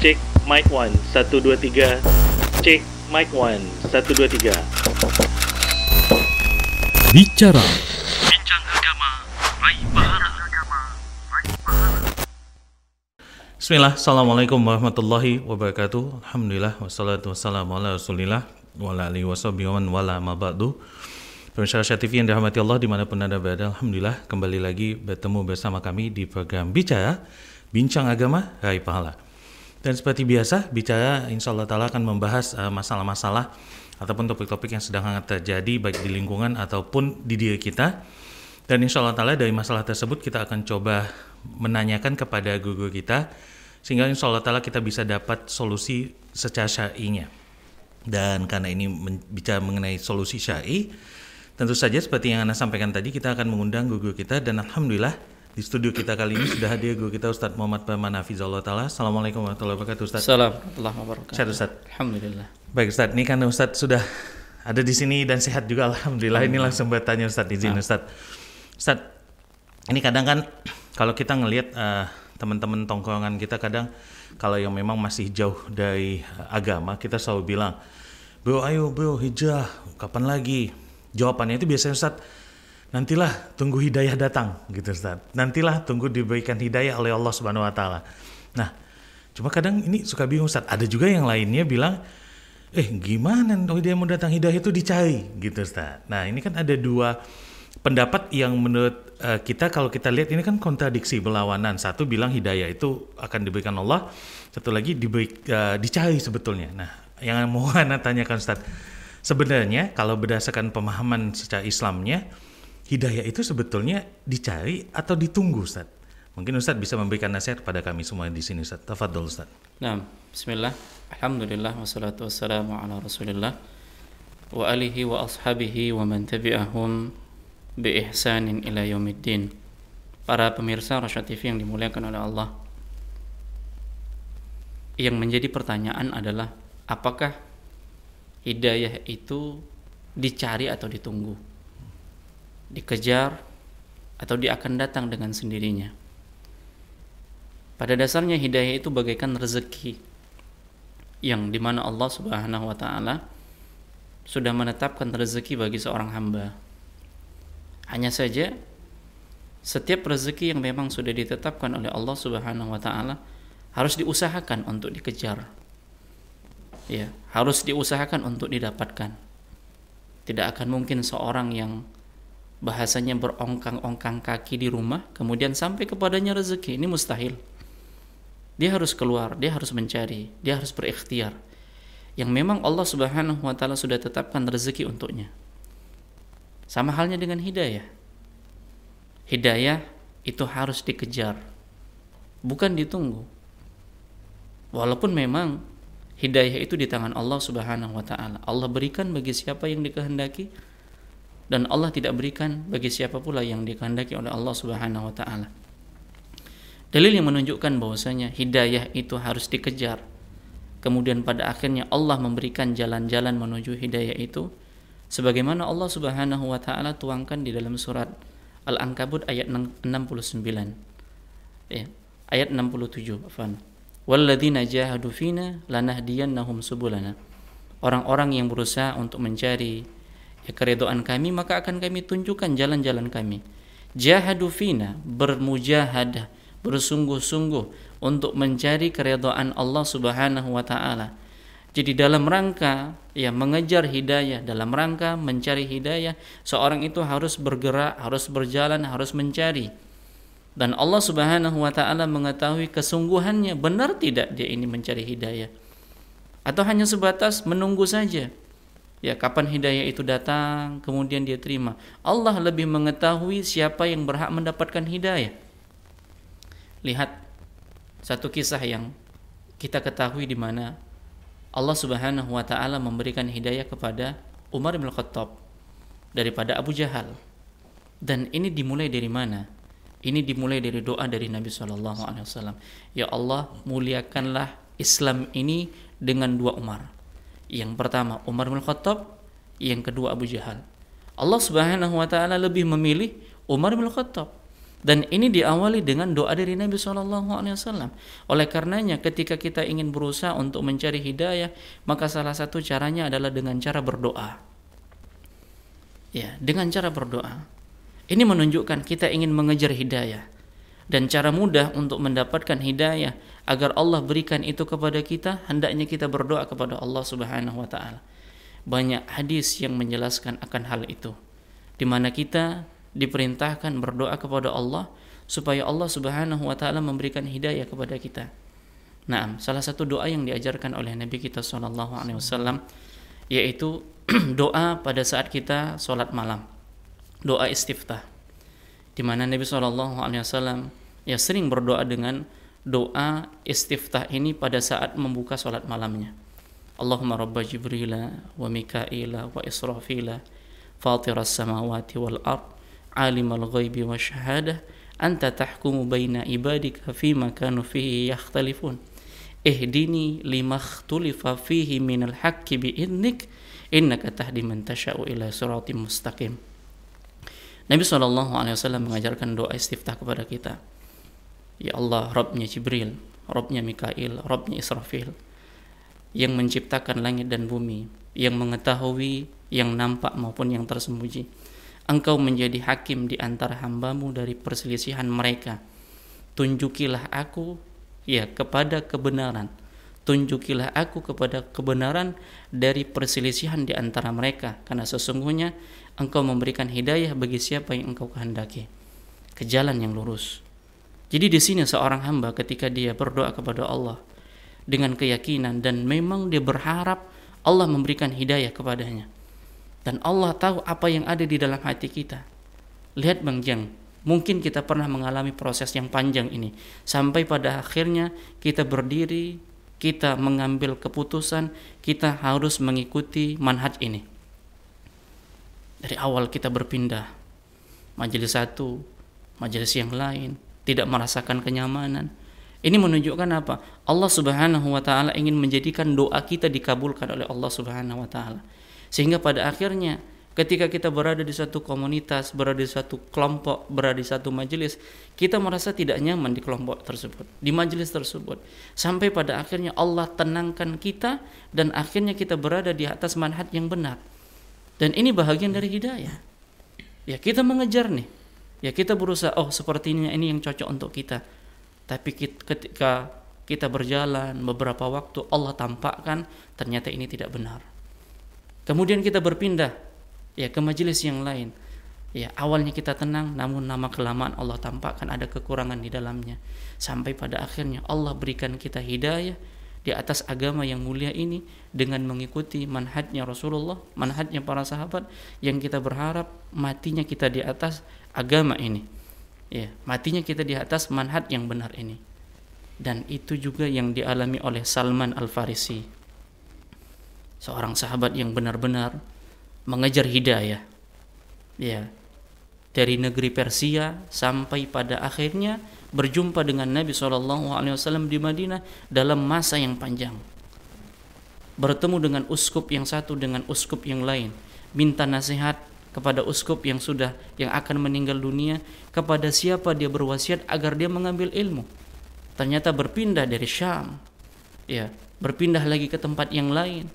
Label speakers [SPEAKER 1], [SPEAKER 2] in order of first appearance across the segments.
[SPEAKER 1] Cek mic 1 1 2 3. Cek mic 1 1 2 3.
[SPEAKER 2] Bicara.
[SPEAKER 1] Bincang agama, raih pahala. Bismillah, Assalamualaikum warahmatullahi wabarakatuh. Alhamdulillah, wassalatu wassalamu ala rasulillah. Wa ala alihi wa wala Pemirsa TV yang dirahmati Allah di mana pun anda berada Alhamdulillah kembali lagi bertemu bersama kami di program Bicara Bincang Agama Raih Pahala Dan seperti biasa, Bicara insya Allah Ta'ala akan membahas uh, masalah-masalah Ataupun topik-topik yang sedang hangat terjadi baik di lingkungan ataupun di diri kita dan insya Allah ta'ala dari masalah tersebut kita akan coba menanyakan kepada guru kita sehingga insya Allah ta'ala kita bisa dapat solusi secara syar'inya. Dan karena ini bicara mengenai solusi syar'i, tentu saja seperti yang Anda sampaikan tadi kita akan mengundang guru kita dan Alhamdulillah di studio kita kali ini sudah hadir guru kita Ustadz Muhammad Bahman Hafizullah Ta'ala. Assalamualaikum warahmatullahi wabarakatuh Ustadz.
[SPEAKER 3] Assalamualaikum warahmatullahi wabarakatuh.
[SPEAKER 1] Sehat Ustadz.
[SPEAKER 3] Alhamdulillah.
[SPEAKER 1] Baik Ustadz, ini kan Ustadz sudah ada di sini dan sehat juga Alhamdulillah. Ini langsung bertanya Ustadz, izin Ustadz. Ustadz, ini kadang kan kalau kita ngelihat eh, teman-teman tongkrongan kita kadang kalau yang memang masih jauh dari agama, kita selalu bilang, bro ayo bro hijrah, kapan lagi? Jawabannya itu biasanya Ustadz, nantilah tunggu hidayah datang gitu Ustadz. Nantilah tunggu diberikan hidayah oleh Allah Subhanahu Wa Taala. Nah, cuma kadang ini suka bingung Ustadz. Ada juga yang lainnya bilang, eh gimana hidayah mau datang hidayah itu dicari gitu Ustaz. Nah ini kan ada dua pendapat yang menurut eh, kita kalau kita lihat ini kan kontradiksi berlawanan. Satu bilang hidayah itu akan diberikan Allah, satu lagi diberi, eh, dicari sebetulnya. Nah yang mau Anda tanyakan Ustaz, sebenarnya kalau berdasarkan pemahaman secara Islamnya, hidayah itu sebetulnya dicari atau ditunggu Ustaz? Mungkin Ustaz bisa memberikan nasihat kepada kami semua di sini Ustaz. Tafadhol Ustaz.
[SPEAKER 3] Nah, bismillah. Alhamdulillah wassalatu wassalamu ala Rasulillah wa alihi wa ashabihi wa man tabi'ahum bi ihsanin ila yaumiddin. Para pemirsa Rasyad TV yang dimuliakan oleh Allah. Yang menjadi pertanyaan adalah apakah hidayah itu dicari atau ditunggu? Dikejar atau dia akan datang dengan sendirinya? Pada dasarnya hidayah itu bagaikan rezeki yang di mana Allah Subhanahu wa Ta'ala sudah menetapkan rezeki bagi seorang hamba. Hanya saja setiap rezeki yang memang sudah ditetapkan oleh Allah Subhanahu wa Ta'ala harus diusahakan untuk dikejar. Ya, harus diusahakan untuk didapatkan. Tidak akan mungkin seorang yang bahasanya berongkang-ongkang kaki di rumah kemudian sampai kepadanya rezeki ini mustahil dia harus keluar, dia harus mencari, dia harus berikhtiar. Yang memang Allah Subhanahu wa taala sudah tetapkan rezeki untuknya. Sama halnya dengan hidayah. Hidayah itu harus dikejar, bukan ditunggu. Walaupun memang hidayah itu di tangan Allah Subhanahu wa taala. Allah berikan bagi siapa yang dikehendaki dan Allah tidak berikan bagi siapa pula yang dikehendaki oleh Allah Subhanahu wa taala. Dalil yang menunjukkan bahwasanya hidayah itu harus dikejar. Kemudian pada akhirnya Allah memberikan jalan-jalan menuju hidayah itu sebagaimana Allah Subhanahu wa taala tuangkan di dalam surat Al-Ankabut ayat 69. Ya, ayat 67, afwan. Walladzina jahadu fina lanahdiyannahum subulana. Orang-orang yang berusaha untuk mencari ya, keridhaan kami maka akan kami tunjukkan jalan-jalan kami. Jahadu fina bermujahadah bersungguh-sungguh untuk mencari keridhaan Allah Subhanahu wa taala. Jadi dalam rangka ya mengejar hidayah, dalam rangka mencari hidayah, seorang itu harus bergerak, harus berjalan, harus mencari. Dan Allah Subhanahu wa taala mengetahui kesungguhannya benar tidak dia ini mencari hidayah. Atau hanya sebatas menunggu saja. Ya, kapan hidayah itu datang, kemudian dia terima. Allah lebih mengetahui siapa yang berhak mendapatkan hidayah lihat satu kisah yang kita ketahui di mana Allah Subhanahu wa taala memberikan hidayah kepada Umar bin Khattab daripada Abu Jahal. Dan ini dimulai dari mana? Ini dimulai dari doa dari Nabi Shallallahu alaihi wasallam. Ya Allah, muliakanlah Islam ini dengan dua Umar. Yang pertama Umar bin Khattab, yang kedua Abu Jahal. Allah Subhanahu wa taala lebih memilih Umar bin Khattab Dan ini diawali dengan doa dari Nabi Shallallahu Alaihi Wasallam. Oleh karenanya, ketika kita ingin berusaha untuk mencari hidayah, maka salah satu caranya adalah dengan cara berdoa. Ya, dengan cara berdoa. Ini menunjukkan kita ingin mengejar hidayah. Dan cara mudah untuk mendapatkan hidayah agar Allah berikan itu kepada kita, hendaknya kita berdoa kepada Allah Subhanahu wa taala. Banyak hadis yang menjelaskan akan hal itu. Di mana kita diperintahkan berdoa kepada Allah supaya Allah Subhanahu wa taala memberikan hidayah kepada kita. Nah, salah satu doa yang diajarkan oleh Nabi kita Shallallahu alaihi wasallam yaitu doa pada saat kita sholat malam. Doa istiftah. Di mana Nabi wasallam ya sering berdoa dengan doa istiftah ini pada saat membuka sholat malamnya. Allahumma rabba Jibril wa Mikaila wa Israfila fatiras samawati wal ard alimul ghaibi wa syahadah anta tahkumu baina ibadika fima kanu fihi yakhtalifun. Ihdini lima ikhtulifa fihi minal haqqi bi'idnik innaka tahdi man tasha'u ila siratim mustaqim. Nabi SAW mengajarkan doa istiftah kepada kita Ya Allah, Rabbnya Jibril, Rabbnya Mikail, Rabbnya Israfil yang menciptakan langit dan bumi, yang mengetahui yang nampak maupun yang tersembunyi engkau menjadi hakim di antara hambamu dari perselisihan mereka. Tunjukilah aku ya kepada kebenaran. Tunjukilah aku kepada kebenaran dari perselisihan di antara mereka karena sesungguhnya engkau memberikan hidayah bagi siapa yang engkau kehendaki ke jalan yang lurus. Jadi di sini seorang hamba ketika dia berdoa kepada Allah dengan keyakinan dan memang dia berharap Allah memberikan hidayah kepadanya dan Allah tahu apa yang ada di dalam hati kita. Lihat Bang Jang, mungkin kita pernah mengalami proses yang panjang ini sampai pada akhirnya kita berdiri, kita mengambil keputusan, kita harus mengikuti manhaj ini. Dari awal kita berpindah majelis satu, majelis yang lain, tidak merasakan kenyamanan. Ini menunjukkan apa? Allah Subhanahu wa taala ingin menjadikan doa kita dikabulkan oleh Allah Subhanahu wa taala. Sehingga pada akhirnya ketika kita berada di satu komunitas, berada di satu kelompok, berada di satu majelis, kita merasa tidak nyaman di kelompok tersebut, di majelis tersebut. Sampai pada akhirnya Allah tenangkan kita dan akhirnya kita berada di atas manhaj yang benar. Dan ini bahagian dari hidayah. Ya kita mengejar nih. Ya kita berusaha, oh seperti ini ini yang cocok untuk kita. Tapi ketika kita berjalan beberapa waktu Allah tampakkan ternyata ini tidak benar. Kemudian kita berpindah ya ke majelis yang lain. Ya, awalnya kita tenang namun nama kelamaan Allah tampakkan ada kekurangan di dalamnya. Sampai pada akhirnya Allah berikan kita hidayah di atas agama yang mulia ini dengan mengikuti manhajnya Rasulullah, manhajnya para sahabat yang kita berharap matinya kita di atas agama ini. Ya, matinya kita di atas manhaj yang benar ini. Dan itu juga yang dialami oleh Salman Al-Farisi seorang sahabat yang benar-benar mengejar hidayah. Ya. Dari negeri Persia sampai pada akhirnya berjumpa dengan Nabi SAW di Madinah dalam masa yang panjang. Bertemu dengan uskup yang satu dengan uskup yang lain, minta nasihat kepada uskup yang sudah yang akan meninggal dunia kepada siapa dia berwasiat agar dia mengambil ilmu. Ternyata berpindah dari Syam. Ya, berpindah lagi ke tempat yang lain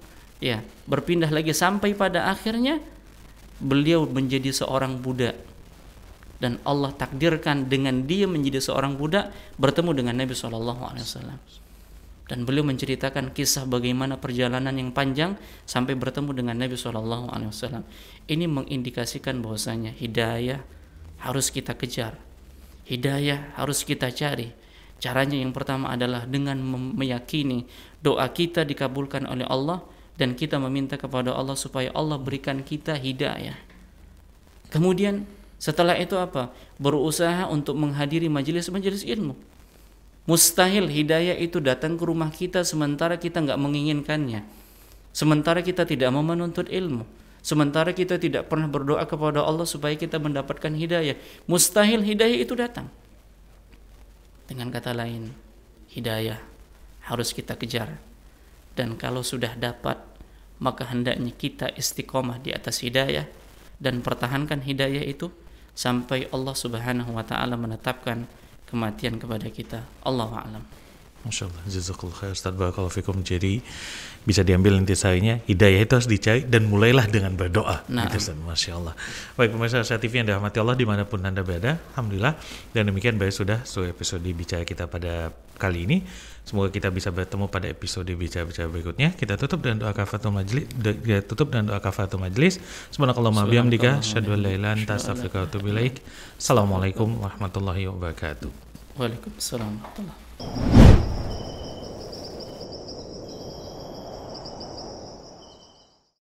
[SPEAKER 3] ya berpindah lagi sampai pada akhirnya beliau menjadi seorang budak dan Allah takdirkan dengan dia menjadi seorang budak bertemu dengan Nabi Wasallam dan beliau menceritakan kisah bagaimana perjalanan yang panjang sampai bertemu dengan Nabi Shallallahu Alaihi Wasallam ini mengindikasikan bahwasanya hidayah harus kita kejar hidayah harus kita cari caranya yang pertama adalah dengan meyakini doa kita dikabulkan oleh Allah dan kita meminta kepada Allah supaya Allah berikan kita hidayah. Kemudian setelah itu apa? Berusaha untuk menghadiri majelis-majelis ilmu. Mustahil hidayah itu datang ke rumah kita sementara kita nggak menginginkannya. Sementara kita tidak mau menuntut ilmu. Sementara kita tidak pernah berdoa kepada Allah supaya kita mendapatkan hidayah. Mustahil hidayah itu datang. Dengan kata lain, hidayah harus kita kejar dan kalau sudah dapat maka hendaknya kita istiqomah di atas hidayah dan pertahankan hidayah itu sampai Allah Subhanahu wa taala menetapkan kematian kepada kita. Allah a'lam.
[SPEAKER 1] Masya Allah, jazakallah khair Ustaz Barakallahu Fikum. Jadi bisa diambil intisarinya, hidayah itu harus dicari dan mulailah dengan berdoa.
[SPEAKER 3] Nah.
[SPEAKER 1] Gitu, Ustaz. Masya Allah. Baik pemirsa Asia TV yang dirahmati Allah di mana pun Anda berada, Alhamdulillah. Dan demikian baik sudah seluruh episode bicara kita pada kali ini. Semoga kita bisa bertemu pada episode bicara-bicara berikutnya. Kita tutup dengan doa kafatul majlis. Kita tutup dengan doa kafatul majlis. Subhanakallahumma bihamdika, syadu la ilaha anta astaghfiruka wa atubu ilaik. Assalamualaikum warahmatullahi wabarakatuh.
[SPEAKER 3] Waalaikumsalam warahmatullahi フッ。